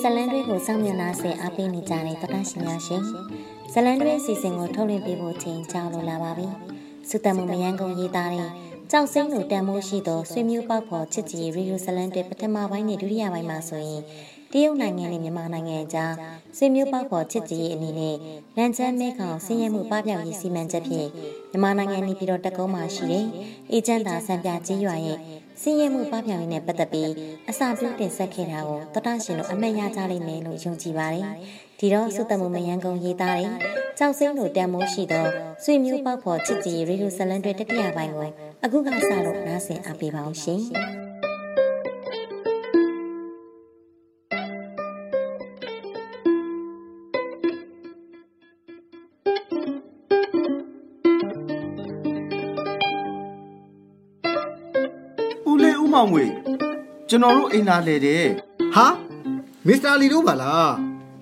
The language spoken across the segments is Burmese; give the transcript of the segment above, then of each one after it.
ရေဒီယိုဇလန်တွေကိုစောင့်မျှော်နှားဆင်အားပေးနေကြတဲ့တတရှင်များရှင်ဇလန်တွေအစီအစဉ်ကိုထုတ်လွှင့်ပေးဖို့ချိန်ကြာလိုလာပါပြီစုတမှုမယန်းကုံရေးသားတဲ့ကြောက်စိမ့်လိုတန်မိုးရှိသောဆွေမျိုးပေါက်ဖော်ချစ်ကြည်ရေဒီယိုဇလန်တွေပထမပိုင်းနဲ့ဒုတိယပိုင်းမှာဆိုရင် တရုတ်နိုင်ငံနဲ့မြန်မာနိုင်ငံကြားဆွေမျိုးပေါက်ဖော်ချစ်ကြည်ရေးအနေနဲ့လန်ချမ်းမဲခေါင်ဆင်းရဲမှုပပျောက်ရေးစီမံချက်ဖြင့်မြန်မာနိုင်ငံနေပြည်တော်တကုံးမှာရှိတဲ့အေဂျင့်တာစံပြကြီးရွာရဲ့စင်းရဲမှုပပျောက်ရေးနဲ့ပတ်သက်ပြီးအစာပြုတင်ဆက်ခဲ့တာကိုတတရှင်တို့အမှတ်ရကြလိမ့်မယ်လို့ယုံကြည်ပါတယ်။ဒီတော့စုတမှုမယန်းကုံရေးသားတဲ့ကြောက်စိမ့်တို့တန်မိုးရှိသောဆွေမျိုးပေါက်ဖော်ချစ်ကြည်ရေဒီယိုဇလန်တွေတတိယပိုင်းကိုအခုကစလို့နားဆင်အပ်ပေးပါအောင်ရှင်။ မောင်ငွေကျွန်တော်တို့အိမ်လာလေတယ်ဟာမစ္စတာလီတို့ပါလား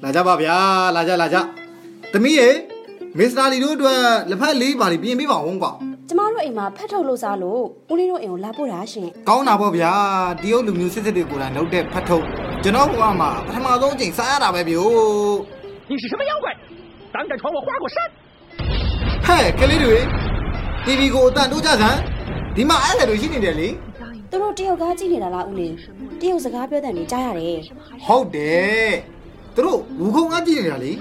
လာကြပါဗျာလာကြလာကြသမီးရေမစ္စတာလီတို့အတွက်လက်ဖက်လေးပါလိပြင်ပေးပါဦးကွာကျမတို့အိမ်မှာဖတ်ထုတ်လို့စားလို့ဦးလေးတို့အိမ်ကိုလာပို့တာရှင်ကောင်းတာပေါ့ဗျာတရုတ်လူမျိုးစစ်စစ်တွေကိုယ်တိုင်လုပ်တဲ့ဖတ်ထုတ်ကျွန်တော်ဘဝမှာပထမဆုံးအချိန်စားရတာပဲဗျို့你是什么妖怪胆敢闯我花果山ဟဲ့ကလေးတွေ TV ကိုအတန်တိုးကြစမ်းဒီမှာအဲ့ဒါတွေရှိနေတယ်လေ သူတို့တယောက်ကားကြည့်နေတာလားဦးလေးတယောက်စကားပြောတဲ့နေကြားရတယ်ဟုတ်တယ်သူတို့ဝူခုံကားကြည့်နေတာလေ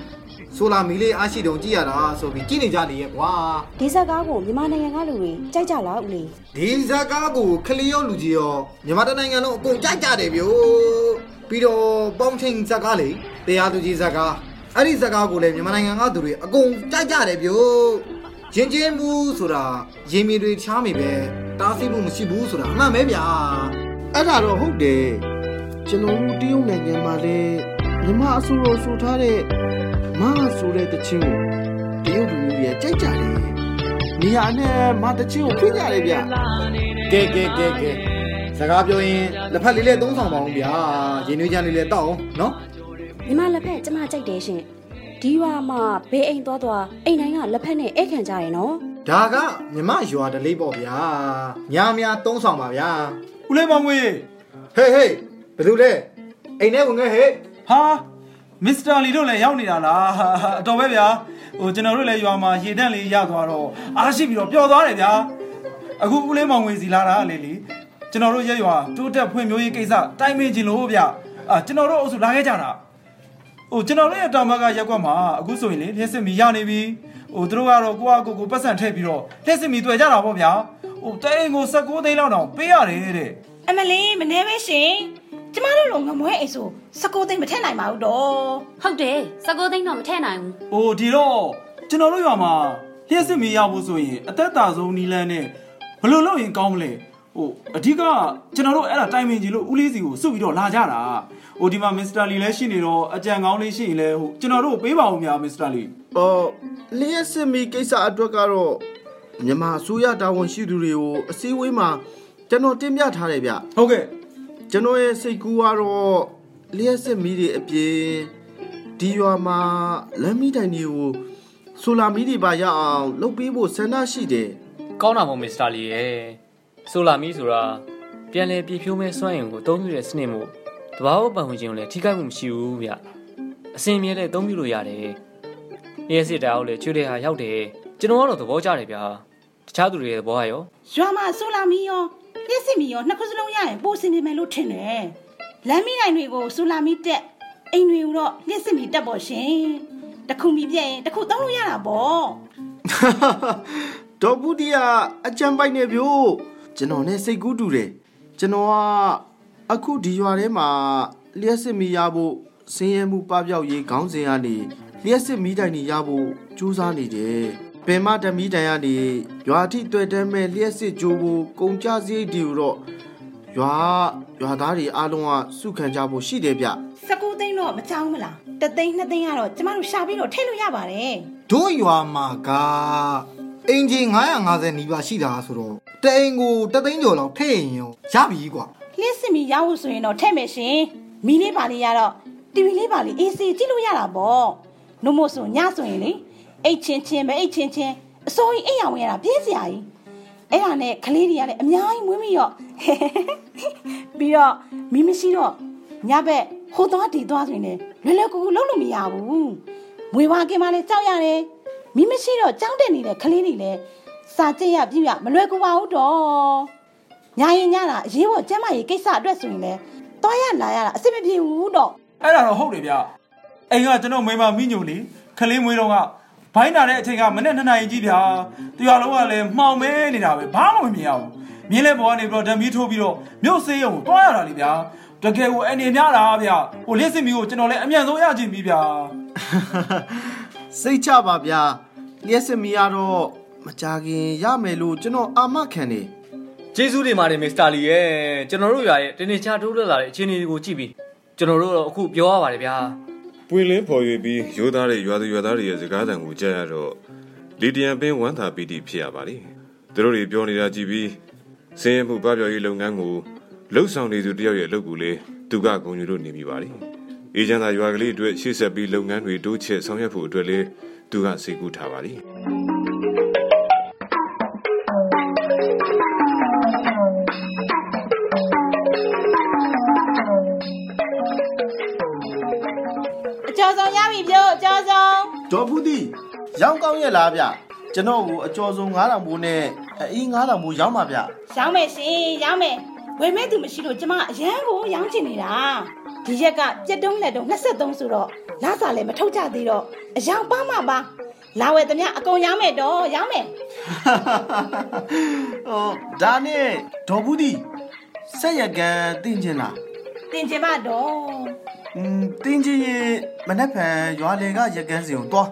ဆိုလာမီလေးအားရှိတုံကြည့်ရတာဆိုပြီးကြည့်နေကြလေရဲ့ကွာဒီဇက်ကားကိုမြန်မာနိုင်ငံကလူတွေကြိုက်ကြလားဦးလေးဒီဇက်ကားကိုခလီရောလူကြီးရောမြန်မာတနိုင်ငံလုံးအကုန်ကြိုက်ကြတယ်ဗျို့ပြီးတော့ပေါင်းချင်းဇက်ကားလေတရားသူကြီးဇက်ကားအဲ့ဒီဇက်ကားကိုလည်းမြန်မာနိုင်ငံကသူတွေအကုန်ကြိုက်ကြတယ်ဗျို့ ရင်ချင်းဘူးဆိုတာရင်မီတွေချားမိပဲတားဆီးမှုမရှိဘူးဆိုတာအမှန်ပဲဗျာအဲ့ဒါတော့ဟုတ်တယ်ကျွန်တော်တို့တရုတ်နိုင်ငံမှာလည်းမြမအစိုးရဆိုထားတဲ့မဆိုတဲ့တချင်းကိုတရုတ်လူမျိုးတွေကကြိုက်ကြတယ်နေရာနဲ့မတချင်းကိုဖိကြတယ်ဗျကဲကဲကဲကဲစကားပြောရင်လက်ဖက်လေးလေးသုံးဆောင်ပါအောင်ဗျာရင်နွေးချမ်းလေးလေးတောက်အောင်နော်ညီမလက်ဖက်ကျမကြိုက်တယ်ရှင် ဒီရွာမှာဘေးအိမ်သွားသွားအိမ်တိုင်းကလက်ဖက်နဲ့အိတ်ခံကြရနော်ဒါကမြမရွာတလေးပေါ့ဗျာညာများသုံးဆောင်ပါဗျာဦးလေးမောင်ငွေဟေးဟေးဘယ်သူလဲအိမ်ထဲဝင်ခဲ့ဟေးဟာမစ္စတာလီတို့လည်းရောက်နေတာလားအတော်ပဲဗျာဟိုကျွန်တော်တို့လည်းရွာမှာရေတန့်လေးရသွားတော့အားရှိပြီးတော့ပျော်သွားတယ်ဗျာအခုဦးလေးမောင်ငွေစီလာတာလေလေကျွန်တော်တို့ရက်ရွာတိုးတက်ဖွံ့ဖြိုးရေးကိစ္စတိုင်ပင်ခြင်းလို့ဗျအာကျွန်တော်တို့အုပ်စုလာခဲ့ကြတာ ဟိုကျွန်တော်တို့ရဲ့တောင်ဘက်ကရက်ကွက်မှာအခုဆိုရင်လေလျှက်စစ်မီရနေပြီဟိုသူတို့ကတော့ကိုယ့်အကိုကိုပတ်စံထည့်ပြီးတော့လျှက်စစ်မီတွေ့ကြတာပေါ့ဗျာဟိုတဲအိမ်ကို16သိန်းလောက်တောင်ပေးရတယ်တဲ့အမလေးမနေပဲရှင်ကျမတို့လိုငမွဲအိမ်ဆို16သိန်းမထည့်နိုင်ပါဘူးတော့ဟုတ်တယ်16သိန်းတော့မထည့်နိုင်ဘူးဟိုဒီတော့ကျွန်တော်တို့ရွာမှာလျှက်စစ်မီရဖို့ဆိုရင်အသက်တာဆုံးနီးလန်းနဲ့ဘယ်လိုလုပ်ရင်ကောင်းမလဲဟိုအဓိကကျွန်တော်တို့အဲ့ဒါတိုင်ပင်ကြီးလို့ဦးလေးစီကိုစုပြီးတော့လာကြတာ ဟိုဒီမှာမစ္စတာလီလည်းရှိနေတော့အကြံကောင်းလေးရှိရင်လည်းဟိုကျွန်တော်တို့ပေးပါဦးများမစ္စတာလီအော်လျှက်စစ်မီကိစ္စအတွက်ကတော့မြန်မာအစိုးရတာဝန်ရှိသူတွေကိုအစည်းအဝေးမှာကျွန်တော်တင်ပြထားတယ်ဗျဟုတ်ကဲ့ကျွန်တော်ရဲ့စိတ်ကူးကတော့လျှက်စစ်မီတွေအပြင်ဒီရွာမှာလမ်းမီတိုင်တွေကိုဆိုလာမီတွေပါရအောင်လုပ်ပေးဖို့ဆန္ဒရှိတယ်ကောင်းတာမို့မစ္စတာလီရဲ့ဆိုလာမီဆိုတာပြန်လည်ပြည့်ဖြိုးမဲ့စွမ်းအင်ကိုအသုံးပြုတဲ့စနစ်မို့ တဘာဝပတ်ဝန်းကျင်ကိုလည်းထိခိုက်မှုမရှိဘူးဗျအစင်မြဲလည်းအသုံးပြုလို့ရတယ်ရဲစစ်တာကိုလည်းချွေးတဲ့ဟာရောက်တယ်ကျွန်တော်ကတော့သဘောကျတယ်ဗျာတခြားသူတွေရဲ့သဘောကရောရွာမှာဆိုလာမီရောလက်စစ်မီရောနှစ်ခုစလုံးရရင်ပိုစင်နေမယ်လို့ထင်တယ်လမ်းမီနိုင်တွေကိုဆိုလာမီတက်အိမ်တွေကိုတော့လက်စစ်မီတက်ပေါ့ရှင်တခုမီပြက်ရင်တခုသုံးလို့ရတာပေါ့ဒေါ်ဘူးတီယာအကြံပိုက်နေဗျို့ကျွန်တော်နဲ့စိတ်ကူးတူတယ်ကျွန်တော်က အခုဒီရွာထဲမှာလျှက်စစ်မီရဖို့စင်းရဲမှုပပျောက်ရေးခေါင်းစဉ်ကနေလျှက်စစ်မီတိုင်နေရဖို့ကြိုးစားနေတယ်ပင်မဓမီတိုင်ကနေရွာထိတွေ့တဲ့မဲ့လျှက်စစ်ကြိုးဖို့ကုန်ကြစရိတ်ဒီတော့ရွာရွာသားတွေအားလုံးကစုခံကြဖို့ရှိတယ်ဗျ19သိန်းတော့မကြောက်မလားတသိန်း2သိန်းကတော့ကျမတို့ရှာပြီးတော့ထည့်လို့ရပါတယ်တို့ရွာမှာကအင်ဂျင်950နီးပါးရှိတာဆိုတော့တအိမ်ကိုတသိန်းကျော်လောက်ထည့်ရင်ရောရပြီကွာ လစ်စမီရဖို့ဆိုရင်တော့ထည့်မယ်ရှင်မီလေးပါလေးရတော့တီဗီလေးပါလေးအေးစီကြည့်လို့ရတာပေါ့နှုတ်မို့ဆိုညဆိုရင်လေအိတ်ချင်းချင်းပဲအိတ်ချင်းချင်းအစိုးရအိတ်ရဝင်ရတာပြင်းစရာကြီးအဲ့ဒါနဲ့ကလေးတွေကလည်းအများကြီးမွေးမိရောပြီးတော့မီးမရှိတော့ညဘက်ဟိုသွားဒီသွားဆိုရင်လည်းလွယ်လွယ်ကူကူလုံးလို့မရဘူးမွေဝါကင်မလည်းကြောက်ရတယ်မိမရှိတော့ကြောက်တဲ့နေတဲ့ကလေးတွေလည်းစာကြည့်ရပြည့်ရမလွယ်ကူပါဘူးတော့ ညာရင်ညတာအရေးပေါ်ကျမ်းမာရေးကိစ္စအတွက်ဆိုရင်လည်းသွားရလာရတာအဆင်မပြေဘူးတော့အဲ့ဒါတော့ဟုတ်တယ်ဗျအိမ်ကကျွန်တော်မိမမိညိုလေခလေးမွေးတော့ကဘိုင်းနာတဲ့အချိန်ကမနေ့နှစ်နာရီကြီးဗျာတရားလုံးကလည်းမှောင်မဲနေတာပဲဘာမှမမြင်ရဘူးမြင်းလဲပေါ်ကနေပြီးတော့ဓမီထိုးပြီးတော့မြို့စေးရုံကိုတွားရတာလေဗျာတကယ်ကိုအနေများတာဗျာဟိုလက်စစ်မီကိုကျွန်တော်လည်းအမြန်ဆုံးရချင်ပြီဗျာစိတ်ချပါဗျာလျှက်စစ်မီကတော့မကြခင်ရမယ်လို့ကျွန်တော်အာမခံနေ ကျေးဇူးတင်ပါတယ်မစ္စတာလီရဲ့ကျွန်တော်တို့ရွာရဲ့တင်းနေချတိုးတက်လာတဲ့အခြေအနေတွေကိုကြည့်ပြီးကျွန်တော်တို့တော့အခုပြောရပါတယ်ဗျာပွင့်လင်းဖော်ရွေပြီးရိုးသားတဲ့ရွာသူရွာသားတွေရဲ့စကားသံကိုကြားရတော့လီဒီယံပင်ဝမ်းသာပီတိဖြစ်ရပါလေသူတို့တွေပြောနေတာကြည့်ပြီးစင်းရမှုပပျော်ရေးလုပ်ငန်းကိုလှုပ်ဆောင်နေသူတယောက်ရဲ့အလုပ်ကိုလေသူကဂုဏ်ယူလို့နေမိပါလေအေဂျင့်သာရွာကလေးအတွက်ရှေ့ဆက်ပြီးလုပ်ငန်းတွေတိုးချဲ့ဆောင်ရွက်ဖို့အတွက်လေသူကစိတ်ကူးထားပါလေ ဒေါ်ဖူးတီရောင်းကောင်းရဲ့လားဗျကျွန်တော်ကိုအကျော်ဆုံး9000မိုးနဲ့အီး9000မိုးရောင်းပါဗျရောင်းမယ်ရှင်ရောင်းမယ်ဝယ်မဲ့သူမရှိလို့ကျမအရန်ကိုရောင်းချင်နေတာဒီရက်ကပြက်တုံးလက်တုံး23ဆိုတော့လာစာလည်းမထုတ်ကြသေးတော့အယောင်ပါမှပါလာဝယ်သမျှအကုန်ရောင်းမယ်တော့ရောင်းမယ်ဟောဒါနဲ့ဒေါ်ဖူးတီဆက်ရကန်တင်ချင်လားတင်ချင်ပါတော့ อืมတင်ချင်ရင်မနှက်ဖန်ရွာလေကရကန်စင်ကိုတွား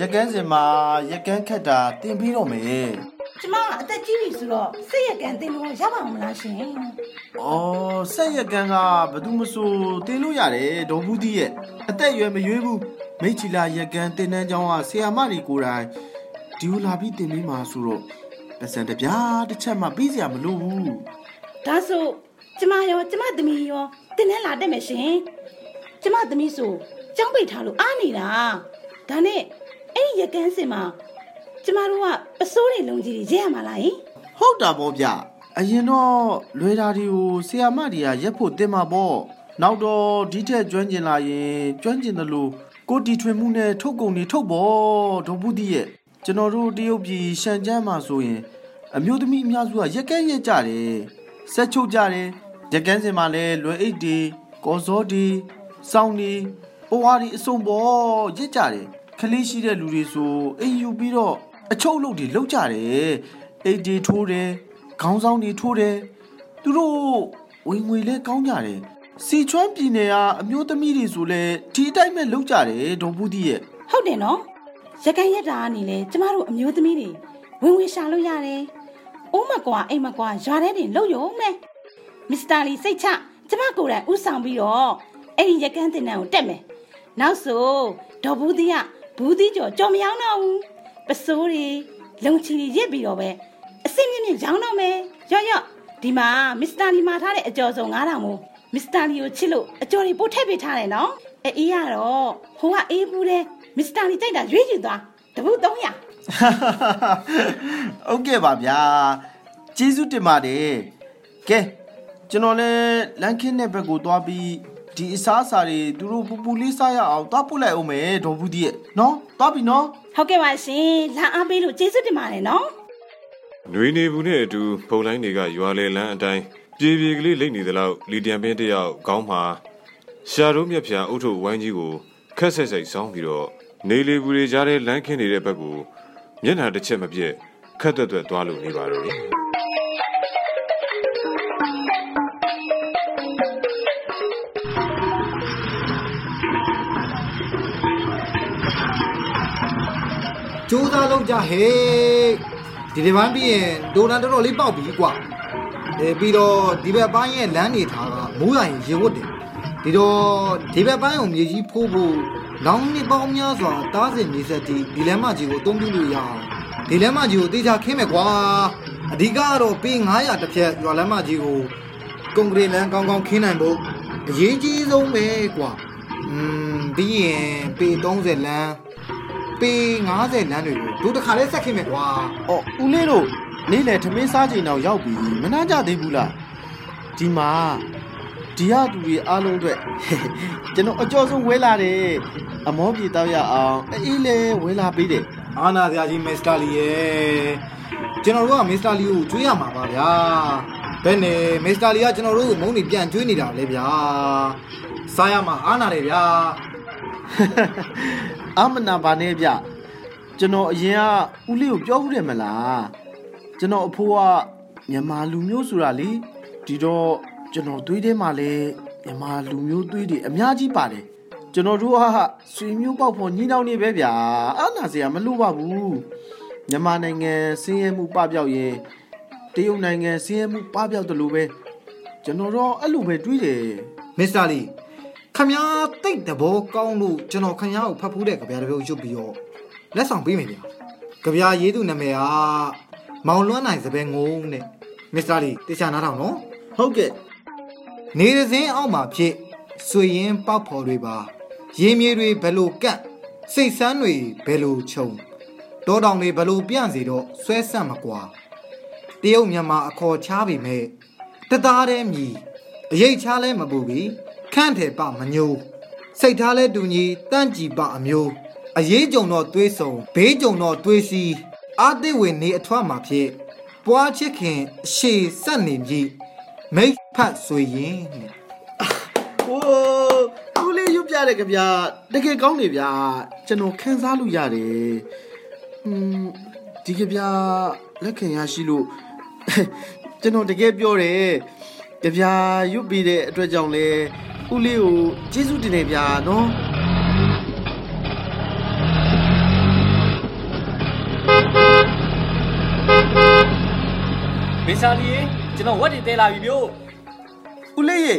ရကန်စင်မှာရကန်ခက်တာတင်ပြီးတော့မယ်ကျမကအသက်ကြီးပြီဆိုတော့စိတ်ရကန်တင်လို့ရပါမလားရှင်။အော်ဆက်ရကန်ကဘယ်သူမဆိုတင်လို့ရတယ်ဒေါ်ဘူးတီးရဲ့အသက်အရွယ်မရွေးဘူးမိတ်ချီလာရကန်တင်တန်းကျောင်းကဆရာမတွေကိုယ်တိုင်ဒီလိုလာပြီးတင်ပြီးမှာဆိုတော့ပတ်စံတစ်ပြားတစ်ချက်မှပြီးစရာမလိုဘူးဒါဆိုကျမရောကျမသမီးရောတင်နဲ့လာတက်မယ်ရှင် ကျမသမီးဆိုကြောင်းပိတ်ထားလို့အားနေတာဒါနဲ့အဲ့ဒီရကန်စင်မှာကျမတို့ကပစိုးတွေလုံးကြီးတွေရဲရမှာလားယင်။ဟုတ်တာပေါ့ဗျ။အရင်တော့လွယ်တာတွေကိုဆရာမတွေကရက်ဖို့တင်မှာပေါ့။နောက်တော့ဒီထက်ကျွမ်းကျင်လာရင်ကျွမ်းကျင်သလိုကိုတီထွင်မှုနဲ့ထုတ်ကုန်တွေထုတ်ပေါ့ဒေါ်ဘူးတီးရဲ့ကျွန်တော်တို့တရုတ်ပြည်ရှန်ကျန်းမှာဆိုရင် အမျိုးသမီးအများစုကရက်ကဲရက်ကြတယ်ဆက်ချုပ်ကြတယ်ရက်ကန်းစင်မှာလည်းလွယ်အိတ်တွေကော်စောတွေ စောင်းတွေပွားတွေအစုံပေါ်ရက်ကြတယ်ခလေးရှိတဲ့လူတွေဆိုအိမ်ယူပြီးတော့အချုပ်လုပ်တွေလုပ်ကြတယ်အိတ်တွေထိုးတယ်ခေါင်းဆောင်တွေထိုးတယ်သူတို့ဝင်ငွေလဲကောင်းကြတယ်စီချွမ်းပြည်နယ်ကအမျိုးသမီးတွေဆိုလဲဒီအတိုင်းပဲလုပ်ကြတယ်ဒေါ်ဘူးတီရဲ့ဟုတ်တယ်နော်ရကန်ရက်တာကနေလေကျမတို့အမျိုးသမီးတွေဝင်ဝင်ရှာလို့ရတယ်အိုးမကွာအိမ်မကွာရွာထဲတင်လို့ရုံမဲ့မစ္စတာလီစိတ်ချကျမကိုယ်တိုင်ဥဆောင်ပြီးတော့ အဲ့ဒီရကန်တင်တန်းကိုတက်မယ်နောက်ဆိုဒေါ်ဘူးသီးကဘူးသီးကျော်ကြော်မယောင်းတော့ဘူးပစိုးတွေလုံချီတွေရစ်ပြီးတော့ပဲအစင်းမြင့်မြင့်ရောင်းတော့မယ်ရော့ရော့ဒီမှာမစ္စတာလီမှာထားတဲ့အကျော်စုံ9000မို့မစ္စတာလီကိုချစ်လို့အကျော်တွေပို့ထည့်ပေးထားတယ်နော်အေးကတော့ဟိုကအေးဘူးတဲ့မစ္စတာလီကြိုက်တာရွေးယူသွားတပုတ်300ဟုတ်ကဲ့ပါဗျာကျေးဇူးတင်ပါတယ်ကဲကျွန်တော်လည်းလန်ခင်းတဲ့ဘက်ကိုသွားပြီး ဒီအစားအစာတွေသူတို့ပူပူလေးစားရအောင်သွားပို့လိုက်အောင်မယ်ဒေါ်ဘူးဒီရဲ့နော်သွားပြီနော်ဟုတ်ကဲ့ပါရှင်လာအားပေးလို့ကျေးဇူးတင်ပါတယ်နော်။နှွေနေဘူးနဲ့အတူဖုန်လိုင်းတွေကရွာလေလန်းအတိုင်းပြေပြေကလေးလိမ့်နေသလောက်လီဒီယံပင်တယောက်ခေါင်းမှာရှာတို့မြက်ဖြာအုတ်ထုပ်ဝိုင်းကြီးကိုခက်ဆက်ဆက်ဆောင်းပြီးတော့နေလေဘူးတွေကြားတဲ့လမ်းခင်းနေတဲ့ဘက်ကိုမျက်နှာတစ်ချက်မပြတ်ခက်သွက်သွက်သွားလို့နေပါတော့တယ်။ ကြိုးစားလုပ်ကြဟဲ့ဒီဒီပိုင်းပြီးရင်ဒိုနန်တော်တော်လေးပေါက်ပြီကွာအဲပြီးတော့ဒီဘက်ပိုင်းရဲ့လမ်းနေထားကမိုးရရင်ရေဝတ်တယ်ဒီတော့ဒီဘက်ပိုင်းကိုမြေကြီးဖိုးဖို့လောင်းနှစ်ပေါင်းများစွာတားစင်နေဆက်တီဒီလမ်းမကြီးကိုအသုံးပြုလို့ရအောင်ဒီလမ်းမကြီးကိုတေချာခင်းမယ်ကွာအဓိကကတော့ပေ900တစ်ဖြက်ရွာလမ်းမကြီးကိုကွန်ကရစ်လမ်းကောင်းကောင်းခင်းနိုင်ဖို့အရေးကြီးဆုံးပဲကွာอืมပြီးရင်ပေ30လမ်း ပေ90လမ်းတွေကိုတို့တစ်ခါလေးဆက်ခင်မယ်ကွာအော်ဦးလေးတို့နေ့လေထမင်းစားချိန်တော့ရောက်ပြီမနှမ်းကြသေးဘူးလားဒီမှာဒီရသူတွေအားလုံးအတွက်ကျွန်တော်အကျော်ဆုံးဝဲလာတယ်အမောပြေတောက်ရအောင်အေးလေဝဲလာပေးတယ်အာနာစရာကြီးမစ္စတာလီရဲ့ကျွန်တော်တို့ကမစ္စတာလီကိုကျွေးရမှာပါဗျာဘယ်နဲ့မစ္စတာလီကကျွန်တော်တို့ကိုမုန်းနေပြန်ကျွေးနေတာလေဗျာစားရမှာအာနာတယ်ဗျာ အမနာပါနဲ့ဗျကျွန်တော်အရင်ကဦးလေးကိုပြောဘူးတယ်မလားကျွန်တော်အဖိုးကမြန်မာလူမျိုးဆိုတာလေဒီတော့ကျွန်တော်သွေးထဲမှာလဲမြန်မာလူမျိုးသွေးတွေအများကြီးပါတယ်ကျွန်တော်တို့ကဆွေမျိုးပေါက်ဖို့ညီနောင်နေပဲဗျာအာနာစရာမလိုပါဘူးမြန်မာနိုင်ငံစင်းရဲမှုပပျောက်ရင်တရုတ်နိုင်ငံစင်းရဲမှုပပျောက်တယ်လို့ပဲကျွန်တော်တော့အဲ့လိုပဲတွေးတယ်မစ္စတာလီ ခမ ्या တိတ်တဘောကောင်းလို့ကျွန်တော်ခမ ्या ကိုဖတ်ဖူးတဲ့ကြပြားတစ်ပုဒ်ရွတ်ပြီးတော့လက်ဆောင်ပေးမယ်ဗျာကြပြားရေးသူနာမည်ကမောင်လွန်းနိုင်စပယ်ငုံတဲ့မစ္စတာလီတေချာနားထောင်နော်ဟုတ်ကဲ့နေရစင်းအောက်မှာဖြစ်ဆွေရင်ပေါက်ဖော်တွေပါရေမြေတွေဘယ်လိုကန့်စိတ်ဆန်းတွေဘယ်လိုခြုံတောတောင်တွေဘယ်လိုပြန့်စီတော့ဆွဲဆန့်မကွာတရုတ်မြန်မာအခေါ်ချားပေမဲ့တသားတည်းမြည်အရေးချားလဲမပူပြီး ခန့်တယ်ပမညိုးစိတ်ထားလဲတူညီတန့်ကြည်ပအမျိုးအရေးကြုံတော့သွေးဆုံဘေးကြုံတော့သွေးစီအာတိဝင်နေအထွတ်မှာဖြစ်ပွားချစ်ခင်အရှိဆက်နေမြည်မိတ်ဖတ်ဆွေရင်တဲ့ဟိုဦးလေးရွတ်ပြတယ်ကြဗျာတကယ်ကောင်းနေဗျာကျွန်တော်ခန်းစားလို့ရတယ်อืมဒီကြဗျာလက်ခံရရှိလို့ကျွန်တော်တကယ်ပြောတယ်ကြဗျာရွတ်ပြီးတဲ့အတွက်ကြောင့်လဲ ဦးလေးကိုကျေးဇူးတင်တယ်ဗျာနော်မစ္စတာလီကျွန်တော်ဝက်တွေတဲလာပြီမျိုးဦးလေးရေ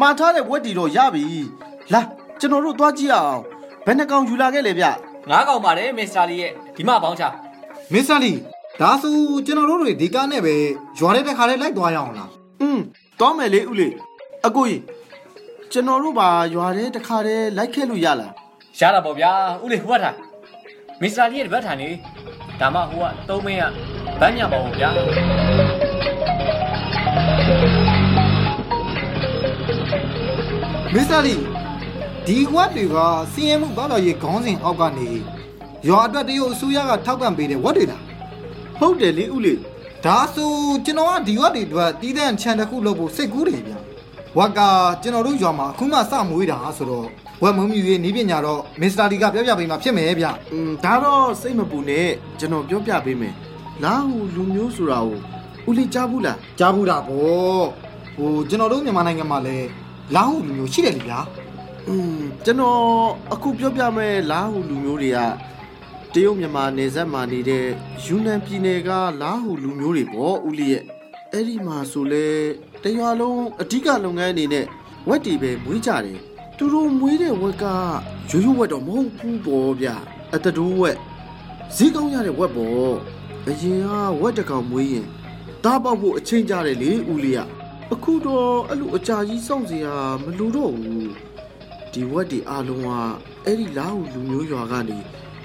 မှားထားတဲ့ဝက်တီတော့ရပြီလာကျွန်တော်တို့သွားကြည့်အောင်ဘယ်နှကောင်ယူလာခဲ့လဲဗျငါးကောင်ပါတယ်မစ္စတာလီရဲ့ဒီမှာပေါင်းချမစ္စတာလီဒါဆိုကျွန်တော်တို့တွေဒီကားနဲ့ပဲရွာတဲ့တစ်ခါလေးလိုက်သွားရအောင်လားอืมသွားမယ်လေဦးလေးအကိုကြီး ကျွန်တော်တို့ပါရွာထဲတခါတည်းလိုက်ခဲ့လို့ရလားရတာပေါ့ဗျာဦးလေးဟိုဘက်ထားမစ္စတာလီရဲ့ဒီဘက်ထားနေဒါမှဟိုကသုံးမင်းကဗန်းညပါဦးဗျာမစ္စတာလီဒီဝက်တွေကစီးရဲမှုဘာလို့ရေခေါင်းစဉ်အောက်ကနေရွာအတွက်တရုတ်အစိုးရကထောက်ပံ့ပေးတဲ့ဝက်တွေလားဟုတ်တယ်လေဦးလေးဒါဆိုကျွန်တော်ကဒီဝက်တွေအတွက်တီးတဲ့ခြံတစ်ခုလုပ်ဖို့စိတ်ကူးတယ်ဗျ ဝက်ကကျွန်တော်တို့ရွာမှာအခုမှစမွေးတာဆိုတော့ဝက်မုံမြူရေးနီးပညာတော့မစ္စတာလီကပြောပြပေးမှာဖြစ်မယ်ဗျ อืมဒါတော့စိတ်မပူနဲ့ကျွန်တော်ပြောပြပေးမယ်လာဟုလူမျိုးဆိုတာကိုဦးလေးကြားဘူးလား ကြားဘူးတာပေါ့ဟိုကျွန်တော်တို့မြန်မာနိုင်ငံမှာလည်းလာဟုလူမျိုးရှိတယ်လေဗျာ อืมကျွန်တော်အခုပြောပြမယ်လာဟုလူမျိုးတွေကတရုတ်မြန်မာနယ်စပ်မှာနေတဲ့ယူနန်ပြည်နယ်ကလာဟုလူမျိုးတွေပေါ့ဦးလေးရဲ့ အဲ့ဒီမှာဆိုလဲတရွာလုံးအဓိကလုပ်ငန်းအနေနဲ့ဝက်တီပဲမွေးကြတယ်သူတို့မွေးတဲ့ဝက်ကရိုးရိုးဝက်တော့မဟုတ်ဘူးပေါ့ဗျအတတိုးဝက်ဈေးကောင်းရတဲ့ဝက်ပေါ့အရင်ကဝက်တစ်ကောင်မွေးရင်တားပေါက်ဖို့အချိန်ကြတယ်လေဦးလေးကအခုတော့အဲ့လိုအကြာကြီးစောင့်စရာမလိုတော့ဘူးဒီဝက်ဒီအားလုံးကအဲ့ဒီလာဟုလူမျိုးရွာကနေ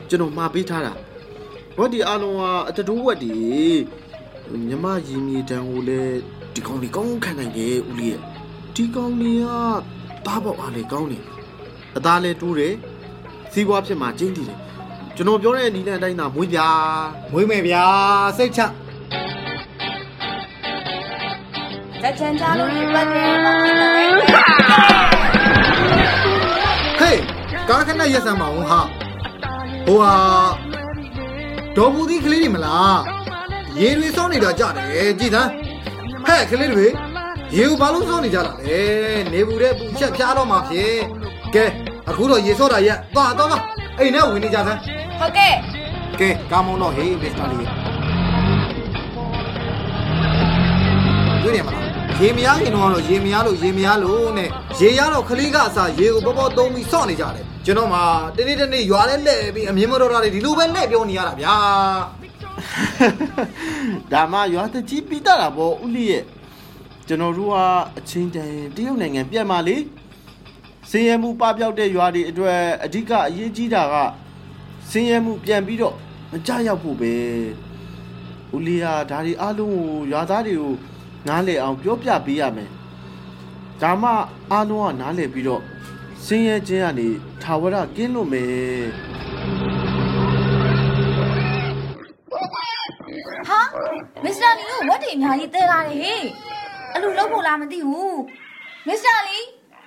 ကျွန်တော်မှာပေးထားတာဝက်ဒီအားလုံးကအတတိုးဝက်ဒီ မြမရီမီတန်ကိုလည်းဒီကောင်လေးကောင်းခံနိုင်တယ်ဦးလေးရဲ့ဒီကောင်လေးကတားပေါက်အားလေကောင်းတယ်အသားလည်းတိုးတယ်စီးပွားဖြစ်မှာကျင်းတည်တယ်ကျွန်တော်ပြောတဲ့နီလန်အတိုင်းသာမွေးပြာမွေးမယ်ဗျာစိတ်ချလက်ချန်ကြားလို့ဒီပတ်တယ်တော့ဖြစ်တယ်ဟေးကားခဏရက်စမ်းပါဦးဟာဟိုဟာဒေါ်ဘူးဒီကလေးတွေမလား ရေတွေစောင်းနေတာကြတယ်ကြည်သမ်းဟဲ့ကလေးတွေရေကိုဘာလို့စောင်းနေကြတာလဲနေဘူးတဲ့ပူချက်ဖြားတော့မှာဖြစ်ကဲအခုတော့ရေစောတာရက်သွားတော့သွားအိမ်နဲ့ဝင်နေကြစမ်းဟုတ်ကဲ့ကဲကားမောင်းတော့ဟေးမစ္စတာလီတွေ့ရမလားရေမရရင်တော့ရေမရလို့ရေမရလို့နဲ့ရေရတော့ခလေးကအစားရေကိုပေါ်ပေါ်သုံးပြီးစော့နေကြတယ်ကျွန်တော်မှတနေ့တနေ့ရွာလဲလှည့်ပြီးအမြင်မတော်တာတွေဒီလိုပဲလှည့်ပြောနေရတာဗျာ ဒါမှရွာတကြီးပြီးတာပေါ့ဦးလေးရဲ့ကျွန်တော်တို့ကအချင်းတန်တရုတ်နိုင်ငံပြန်มาလေစင်းရဲမှုပပျောက်တဲ့ရွာတွေအတွက်အဓိကအရေးကြီးတာကစင်းရဲမှုပြန်ပြီးတော့မကြရောက်ဖို့ပဲဦးလေးကဒါတွေအားလုံးကိုရွာသားတွေကိုနားလည်အောင်ပြောပြပေးရမယ်ဒါမှအားလုံးကနားလည်ပြီးတော့စင်းရဲခြင်းကနေထာဝရကင်းလွတ်မယ် ဟာမစ္စတာလီတို့ ဝတ်တွေအများကြီးတဲလာတယ်ဟေ့အလူလုံးဖို့လားမသိဘူးမစ္စတာလီ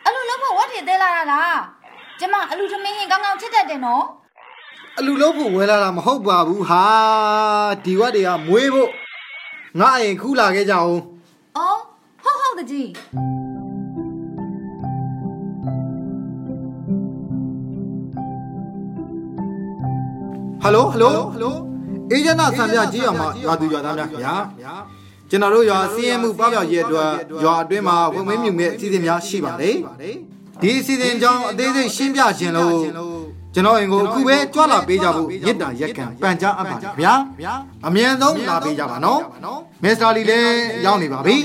အလူလုံးဖို့ဝတ်တွေတဲလာတာလားကျမအလူသမင်းဟင်ကောင်းကောင်းချစ်တတ်တယ်နော်အလူလို့ဖို့ဝဲလာတာမဟုတ်ပါဘူးဟာဒီဝက်တွေကမွေးဖို့ငါအရင်ခူးလာခဲ့ကြအောင်အော်ဟုတ်ဟုတ်တကြီးဟယ်လိုဟယ်လိုဟယ်လို အေဂျင့်နာဆန်ပြကြီးအောင်မှာရွာသူရွာသားများခင်ဗျာကျွန်တော်တို့ရွာစီးရဲမှုပေါပြောက်ရေးအတွက်ရွာအတွင်းမှာဝင်မင်းမြူမဲ့အစီအစဉ်များရှိပါတယ်ဒီအစီအစဉ်ကြောင့်အသေးစိတ်ရှင်းပြခြင်းလို့ကျွန်တော်အင်ကိုအခုပဲကြွလာပေးကြဖို့မြစ်တာရက်ကန်ပန်ကြားအပ်ပါတယ်ခင်ဗျာအမြန်ဆုံးလာပေးကြပါနော်မစ္စတာလီလည်းရောက်နေပါပြီ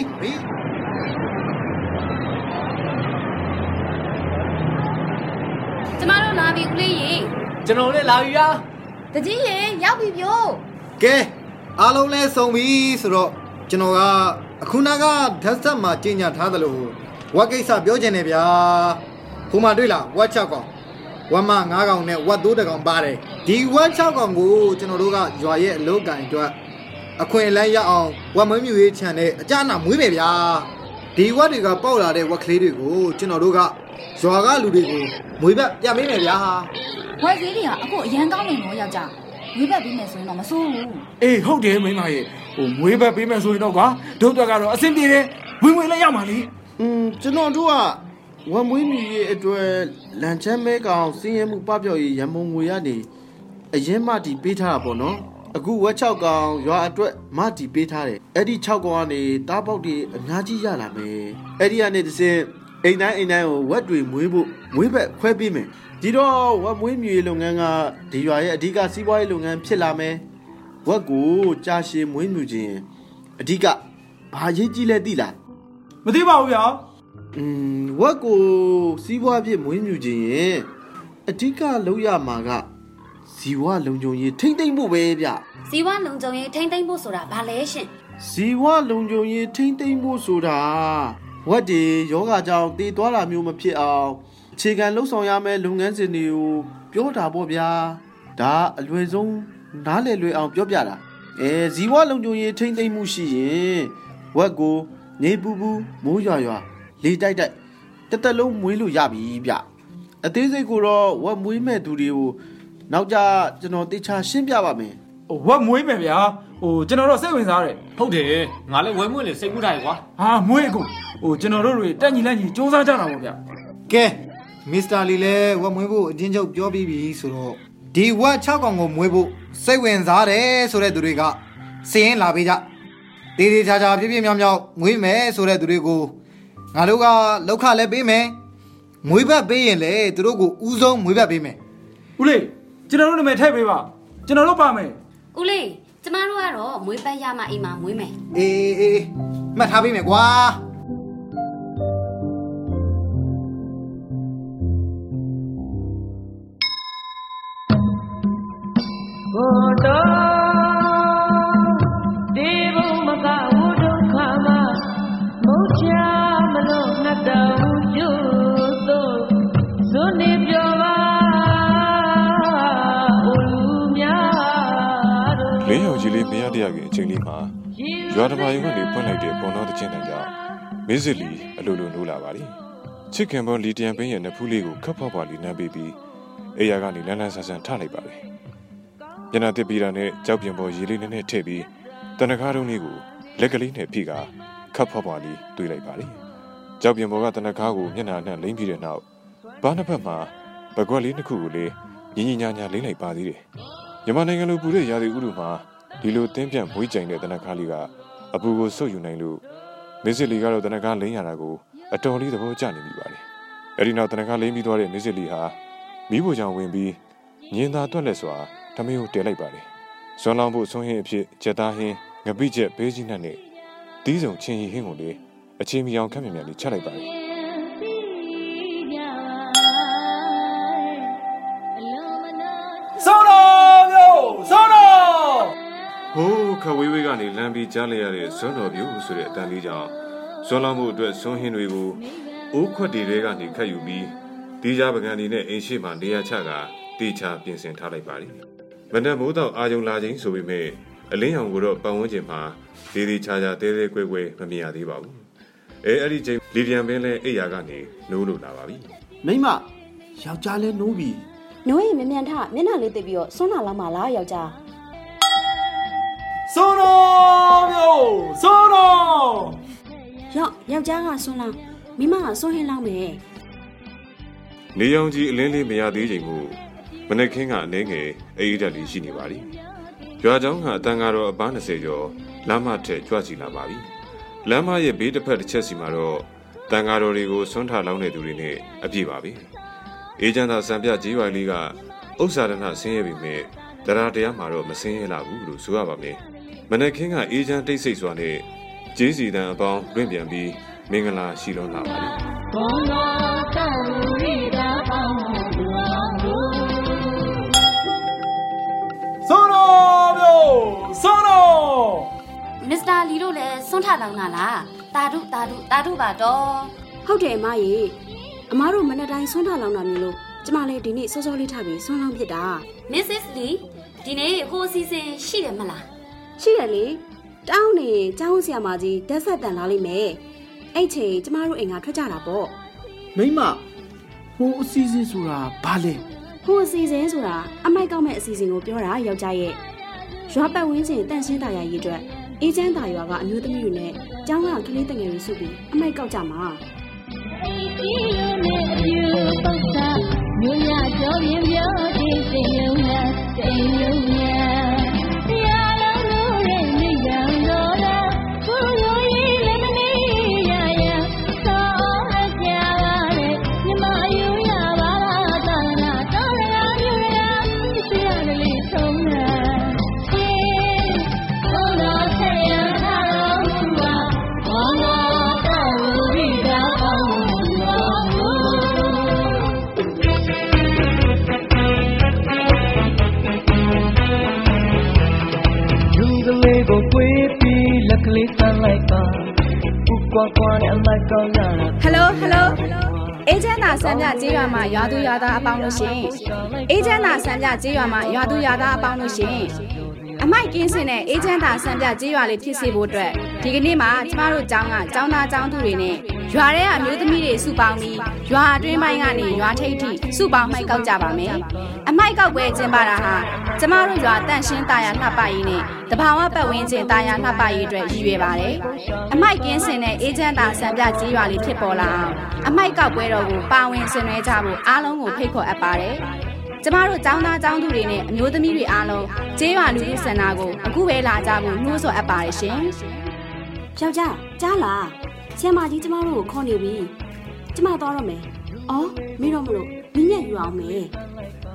ကျမတို့လာပြီဦးလေးရေကျွန်တော်လည်းလာပြီဗျာ တကြီးရေရောက်ပြီပြို့ကဲအားလုံးလဲစုံပြီဆိုတော့ကျွန်တော်ကအခုနကဓာတ်ဆက်မှာကြီးညာထားသလိုဝက်ကိစ္စပြောချင်တယ်ဗျာခုမှတွေ့လားဝက်6ကောင်ဝက်မ9ကောင်နဲ့ဝက်3တကောင်ပါတယ်ဒီဝက်6ကောင်ကိုကျွန်တော်တို့ကရွာရဲ့အလုပ်ကန်အတွက်အခွင့်အလမ်းရအောင်ဝက်မွေးမြူရေးခြံနဲ့အကြနာမွေးမယ်ဗျာဒီဝက်တွေကပေါက်လာတဲ့ဝက်ကလေးတွေကိုကျွန်တော်တို့က ရွာကလူတွေကိုမွေးဘက်ပြန်ပေးမယ်ဗျာဝက်သေးတွေကအခုအရန်ကောင်းနေတော့ယောက်ျားဝေးဘက်ပြီးမယ်ဆိုရင်တော့မစိုးဘူးအေးဟုတ်တယ်မိမရဲ့ဟိုမွေးဘက်ပေးမယ်ဆိုရင်တော့ကွာဒုတ်တော့ကတော့အဆင်ပြေတယ်ဝင်ဝင်လည်းရမှာလေอืมကျွန်တော်တို့ကဝမ်မွေးမြူရဲ့အတွက်လန်ချမ်းမဲကောင်စင်းရဲမှုပပျောက်ရေးရန်မုံငွေရနေအရင်မှတီပေးထားတာပေါ့နော်အခုဝက်6ကောင်ရွာအတွက်မတီပေးထားတယ်အဲ့ဒီ6ကောင်ကနေတားပေါက်တွေအများကြီးရလာမယ်အဲ့ဒီကနေတစ်စင်း အိမ်တိုင်းအိမ်တိုင်းကိုဝက်တွေမွေးဖို့မွေးဘက်ခွဲပေးမယ်ဒီတော့ဝက်မွေးမြူရေးလုပ်ငန်းကဒီရွာရဲ့အဓိကစီးပွားရေးလုပ်ငန်းဖြစ်လာမယ်ဝက်ကိုကြာရှည်မွေးမြူခြင်းအဓိကဘာရေးကြီးလဲသိလားမသိပါဘူးဗျာอืมဝက်ကိုစီးပွားဖြစ်မွေးမြူခြင်းရင်အဓိကလုပ်ရမှာကဇီဝလုံခြုံရေးထိမ့်သိမ့်ဖို့ပဲဗျဇီဝလုံခြုံရေးထိမ့်သိမ့်ဖို့ဆိုတာဘာလဲရှင်ဇီဝလုံခြုံရေးထိမ့်သိမ့်ဖို့ဆိုတာ ဝက်တွေယောဂကြောင့်တည်သွားတာမျိုးမဖြစ်အောင်အခြေခံလှုပ်ဆောင်ရမယ့်လုပ်ငန်းစဉ်တွေကိုပြောတာပေါ့ဗျာဒါအလွယ်ဆုံးနားလည်လွယ်အောင်ပြောပြတာအဲဇီဝလုံခြုံရေးထိမ့်သိမ့်မှုရှိရင်ဝက်ကိုနေပူပူမိုးရွာရွာလေတိုက်တိုက်တစ်သက်လုံးမွေးလို့ရပြီဗျအသေးစိတ်ကိုတော့ဝက်မွေးမဲ့သူတွေကိုနောက်ကြကျွန်တော်တေချာရှင်းပြပါမယ်ဟိုဝက်မွေးမယ်ဗျာ ဟိုကျွန်တော်တော့စိတ်ဝင်စားတယ်ဟုတ်တယ်ငါလည်းဝဲမွေးလေစိတ်ကူးထားရကွာဟာမွေးအခုဟိုကျွန်တော်တို့တွေတက်ညီလက်ညီစူးစမ်းကြတာပေါ့ဗျာကဲမစ္စတာလီလည်းဝက်မွေးဖို့အတင်းချုပ်ပြောပြီးပြီဆိုတော့ဒီဝက်6ကောင်ကိုမွေးဖို့စိတ်ဝင်စားတယ်ဆိုတဲ့သူတွေကစည်ရင်လာပေးကြတေးသေးချာချာပြည့်ပြည့်မြောက်မြောက်မွေးမယ်ဆိုတဲ့သူတွေကိုငါတို့ကလောက်ခလည်းပေးမယ်မွေးဘက်ပေးရင်လေသူတို့ကိုဥဆုံးမွေးဘက်ပေးမယ်ဦးလေးကျွန်တော်တို့နာမည်ထည့်ပေးပါကျွန်တော်တို့ပါမယ်ဦးလေး ကျမတို့ကတော့မွေးပတ်ရမှအိမ်မှာမွေးမယ်အေးအေးအေးမှတ်ထားပေးမယ်ကွာ လင်းရောင်ကြီးလေးမရတရားခင်အချိန်လေးမှာရွာတမာယုံကနေဖွင့်လိုက်တဲ့ပုံတော်တဲ့ချင်းတန်ကြောင့်မင်းစစ်လီအလိုလိုနိုးလာပါလေချစ်ခင်ပေါ်လီတယံပင်းရဲ့နဖူးလေးကိုခပ်ဖွားဖွားလေးနမ်းပေးပြီးအေယာကနေလန်းလန်းဆန်းဆန်းထလိုက်ပါလေညနာတစ်ပြီးတာနဲ့ကြောက်ပြင်ပေါ်ရေလေးနဲ့နဲ့ထည့်ပြီးတနခါတုံးလေးကိုလက်ကလေးနဲ့ဖိကခပ်ဖွားဖွားလေးတွေးလိုက်ပါလေကြောက်ပြင်ပေါ်ကတနခါကိုမျက်နှာနဲ့လိမ့်ပြီးတဲ့နောက်ဘားနှစ်ဖက်မှာပကွက်လေးတစ်ခုကိုလေးညီညီညာညာလိမ့်လိုက်ပါသေးတယ် မြန်မာနိုင်ငံလိုပူတဲ့ရာသီဥတုမှာဒီလိုတင်းပြန့်မွေးကြိမ်တဲ့တနခါလေးကအပူကိုဆုပ်ယူနိုင်လို့မစ်စစ်လီကတော့တနခါလိမ့်ရတာကိုအတော်လေးသဘောကျနေပြီပါလေအဲဒီနောက်တနခါလိမ့်ပြီးသွားတဲ့မစ်စစ်လီဟာမိဖို့ကြောင့်ဝင်ပြီးညင်သာတွက်လက်စွာထမင်းကိုတဲလိုက်ပါလေဇွန်လောင်ဖို့ဆွန်းဟင်းအဖြစ်ကြက်သားဟင်းငပိချက်ဘေးကြီးနှက်နဲ့တီးစုံချင်းရီဟင်းကိုလေအချင်းမီအောင်ခက်မြင်မြန်လေးချက်လိုက်ပါလေစော ခဝေးဝေးကနေလမ်းပြီးကြားလိုက်ရတဲ့ဇွန်တော်ပြူဆိုတဲ့အတန်လေးကြောင့်ဇွန်လောင်မှုအတွက်ဆွန်းဟင်းတွေကိုအိုးခွက်တွေထဲကနေခတ်ယူပြီးဒီကြပကံဒီနဲ့အိမ်ရှိမှနေရာချကတေချာပြင်ဆင်ထားလိုက်ပါလိမနက်မိုးတော့အာယုံလာခြင်းဆိုပေမဲ့အလင်းရောင်ကိုတော့ပတ်ဝန်းကျင်မှာဒီဒီချာချာတဲတဲကွဲကွဲမမြင်ရသေးပါဘူးအဲအဲ့ဒီချိန်လီဒီယံပင်လဲအိယာကနေနိုးလို့လာပါပြီမိမယောက်ျားလဲနိုးပြီနိုးရင်မြန်မြန်ထမျက်နှာလေးသိပ်ပြီးတော့ဆွမ်းလာလောက်မှလားယောက်ျား ဆိုတော့မျိုးဆိုတော့ယောက်ယောက်ျားကဆွန်းလောင်းမိမကဆွန်းဟင်းလောင်းမယ်နေရောင်ကြီးအလင်းလေးမရသေးချိန်ကိုမနေ့ကင်းကအနေငယ်အေးဓာတ်လေးရှိနေပါလိမ့်ရွာကျောင်းကအတန်ကတော့အပန်း20ကျော်လမ်းမထက်ကြွချီလာပါပြီလမ်းမရဲ့ဘေးတစ်ဖက်တစ်ချက်စီမှာတော့တန်ဃာတော်တွေကိုဆွမ်းထလောင်းတဲ့သူတွေနဲ့အပြည့်ပါပဲအေဂျန်သာစံပြကြီးဝိုင်လေးကဥစ္စာဒနာဆင်းရဲပြီမြဲတရားတရားမှာတော့မဆင်းရဲလာဘူးလို့ဆိုရပါမယ် မနက်ခင်းကအေဂျန်တိတ်ဆိတ်စွာနဲ့ဂျေးစီတန်အပေါင်းလွင့်ပြန်ပြီးမင်္ဂလာရှိလွန်လာပါလိဘုံတော်တောက်ရီတာအောင်လူအောင်လို့စိုးတော်မျိုးစိုးတော်မစ္စတာလီတို့လည်းစွန့်ထလောင်းလာလားတာဒုတာဒုတာဒုပါတော့ဟုတ်တယ်အမကြီးအမားတို့မနေ့တိုင်းဆွမ်းထလောင်းတာမျိုးလို့ကျမလည်းဒီနေ့စောစောလေးထပြီးဆွမ်းလောင်းဖြစ်တာမစ္စစ်လီဒီနေ့ဟိုအစီအစဉ်ရှိတယ်မလား ရှိတယ်လေတောင်းနေကျောင်းဆရာမကြီးတက်ဆက်တန်လာလိမ့်မယ်အဲ့ချိန်ကျမတို့အိမ်ကထွက်ကြတာပေါ့မိမဟိုအစီအစဉ်ဆိုတာဘာလဲဟိုအစီအစဉ်ဆိုတာအမိုက်ကောက်မဲ့အစီအစဉ်ကိုပြောတာယောက်ျားရဲ့ရွာပတ်ဝန်းကျင်တန့်ရှင်းတာယာရေးအတွက်အေးချမ်းတာရွာကအမျိုးသမီးတွေနဲ့ကျောင်းကကလေးတငယ်တွေစုပြီးအမိုက်ကောက်ကြမှာဒီလိုနဲ့အယူပုတ်တာမြို့ရကြောပြင်းပြောတဲ့စိတ်ယုံနဲ့စိတ်ယုံနဲ့ ကြေးရွာမှာရွာသူရွာသားအပေါင်းလို့ရှင်အေဂျင့်သာဆန်းပြကြေးရွာမှာရွာသူရွာသားအပေါင်းလို့ရှင်အမိုက်ကင်းစင်တဲ့အေဂျင့်သာဆန်းပြကြေးရွာလေးဖြစ်စေဖို့အတွက်ဒီကနေ့မှာကျမတို့ကျောင်းကကျောင်းသားကျောင်းသူတွေနဲ့ရွာထဲကအမျိုးသမီးတွေစုပေါင်းပြီးရွာအတွင်းပိုင်းကနေရွာထိပ်ထိစုပေါင်းမိုက်ကောက်ကြပါမယ်အမိုက်ကောက်ပွဲကျင်းပတာဟာ ကျမတို့ရွာတန့်ရှင်းတာယာလှပရေးနဲ့တဘာဝပတ်ဝန်းကျင်တာယာလှပရေးအတွက်ရည်ရွယ်ပါတယ်အမိုက်ကင်းစင်တဲ့အေဂျင့်သာဆန်းပြကြေးရွာလေးဖြစ်ပေါ်လာအောင်အမိုက်ကောက်ပွဲတော်ကိုပါဝင်ဆင်နွှဲကြဖို့အားလုံးကိုဖိတ်ခေါ်အပ်ပါတယ်ကျမတို့ចောင်းသားចောင်းသူတွေနဲ့အမျိုးသမီးတွေအားလုံးကျေးရွာလူထုစင်နာကိုအခုပဲလာကြဖို့နှိုးဆော်အပ်ပါတယ်ရှင်ယောက်ျားကြားလားဆရာမကြီးကျမတို့ကိုခေါ်နေပြီကျမသွားတော့မယ်အော်မင်းတော့မလို့မင်းညက်ယူအောင်မယ်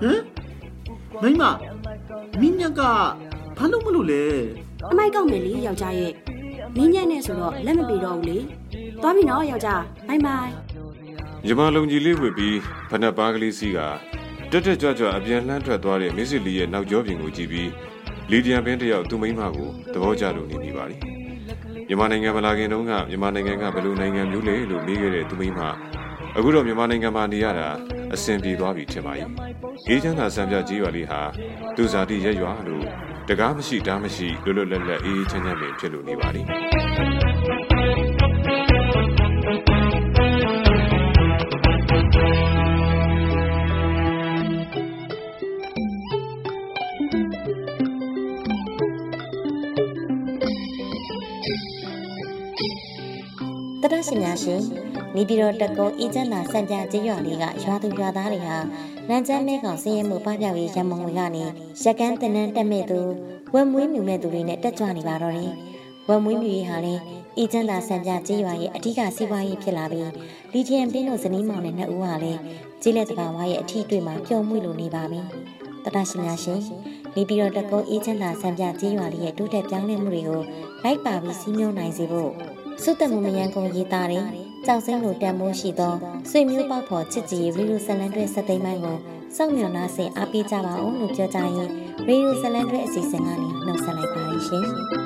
ဟမ် မိမမင်းညက်ကဘာလို့မလို့လဲအမိုက်ကောက်မယ်လေယောက်ျားရဲ့မင်းညက်နဲ့ဆိုတော့လက်မပြေတော့ဘူးလေသွားပြီနော်ယောက်ျားဘိုင်ဘိုင်ညီမလုံကြီးလေးဝစ်ပြီးဖနက်ပါးကလေးစီးကတက်တက်ကြွကြွအပြန်လှမ်းထွက်သွားတဲ့မစ္စလီရဲ့နောက်ကျောပြင်ကိုကြည့်ပြီးလီဒီယံပင်တယောက်သူ့မိန်းမကိုသဘောကျလို့နေမိပါလိမြန်မာနိုင်ငံမလာခင်တုန်းကမြန်မာနိုင်ငံကဘယ်လိုနိုင်ငံမျိုးလဲလို့မေးခဲ့တဲ့သူ့မိန်းမအခုတော့မြန်မာနိုင်ငံမှာနေရတာ အဆင်ပြေသွားပြီထင်ပါရဲ့အေးချမ်းသာစံပြကြီးရွာလေးဟာသူဇာတိရက်ရွာလို့တကားမရှိတားမရှိလွတ်လွတ်လပ်လပ်အေးအေးချမ်းချမ်းပင်ဖြစ်လို့နေပါလိတရရှိများရှင် နေပြည်တော်တကုံအေးချမ်းသာစံပြကျေးရွာလေးကရွာသူရွာသားတွေဟာလမ်းကျမ်းမဲကောင်စင်းရဲမှုပပျောက်ရေးရမုံတွေကနေရက်ကန်းတင်နန်းတက်မဲ့သူဝက်မွေးမြူမဲ့သူတွေနဲ့တက်ကြွနေပါတော့တယ်ဝက်မွေးမြူရေးဟာလည်းအေးချမ်းသာစံပြကျေးရွာရဲ့အထူးစီးပွားရေးဖြစ်လာပြီးလီချီယမ်ပင်းတို့ဇနီးမောင်နဲ့နှစ်ဦးဟာလည်းကျေးလက်တဘာဝရဲ့အထီးတွေ့မှာပျော်မွေ့လို့နေပါပြီတရရှိများရှင်နေပြည်တော်တကုံအေးချမ်းသာစံပြကျေးရွာလေးရဲ့တိုးတက်ပြောင်းလဲမှုတွေကိုလိုက်ပါပြီးစီးမြုံနိုင်စေဖို့စွတ်တမှုမယံကုန်ရေးသားတဲ့ ကြောက်စိမ့်လိုတန်မိုးရှိသောဆွေမျိုးပေါက်ဖော်ချစ်ကြည်ရီလိုဇလန်တွဲစက်သိမ်းပိုင်းကိုစောင့်မျှော်နှားဆင်အားပေးကြပါအောင်လို့ပြောကြရင်ရီလိုဇလန်တွဲအစီအစဉ်ကနေနှုတ်ဆက်လိုက်ပါရရှင်။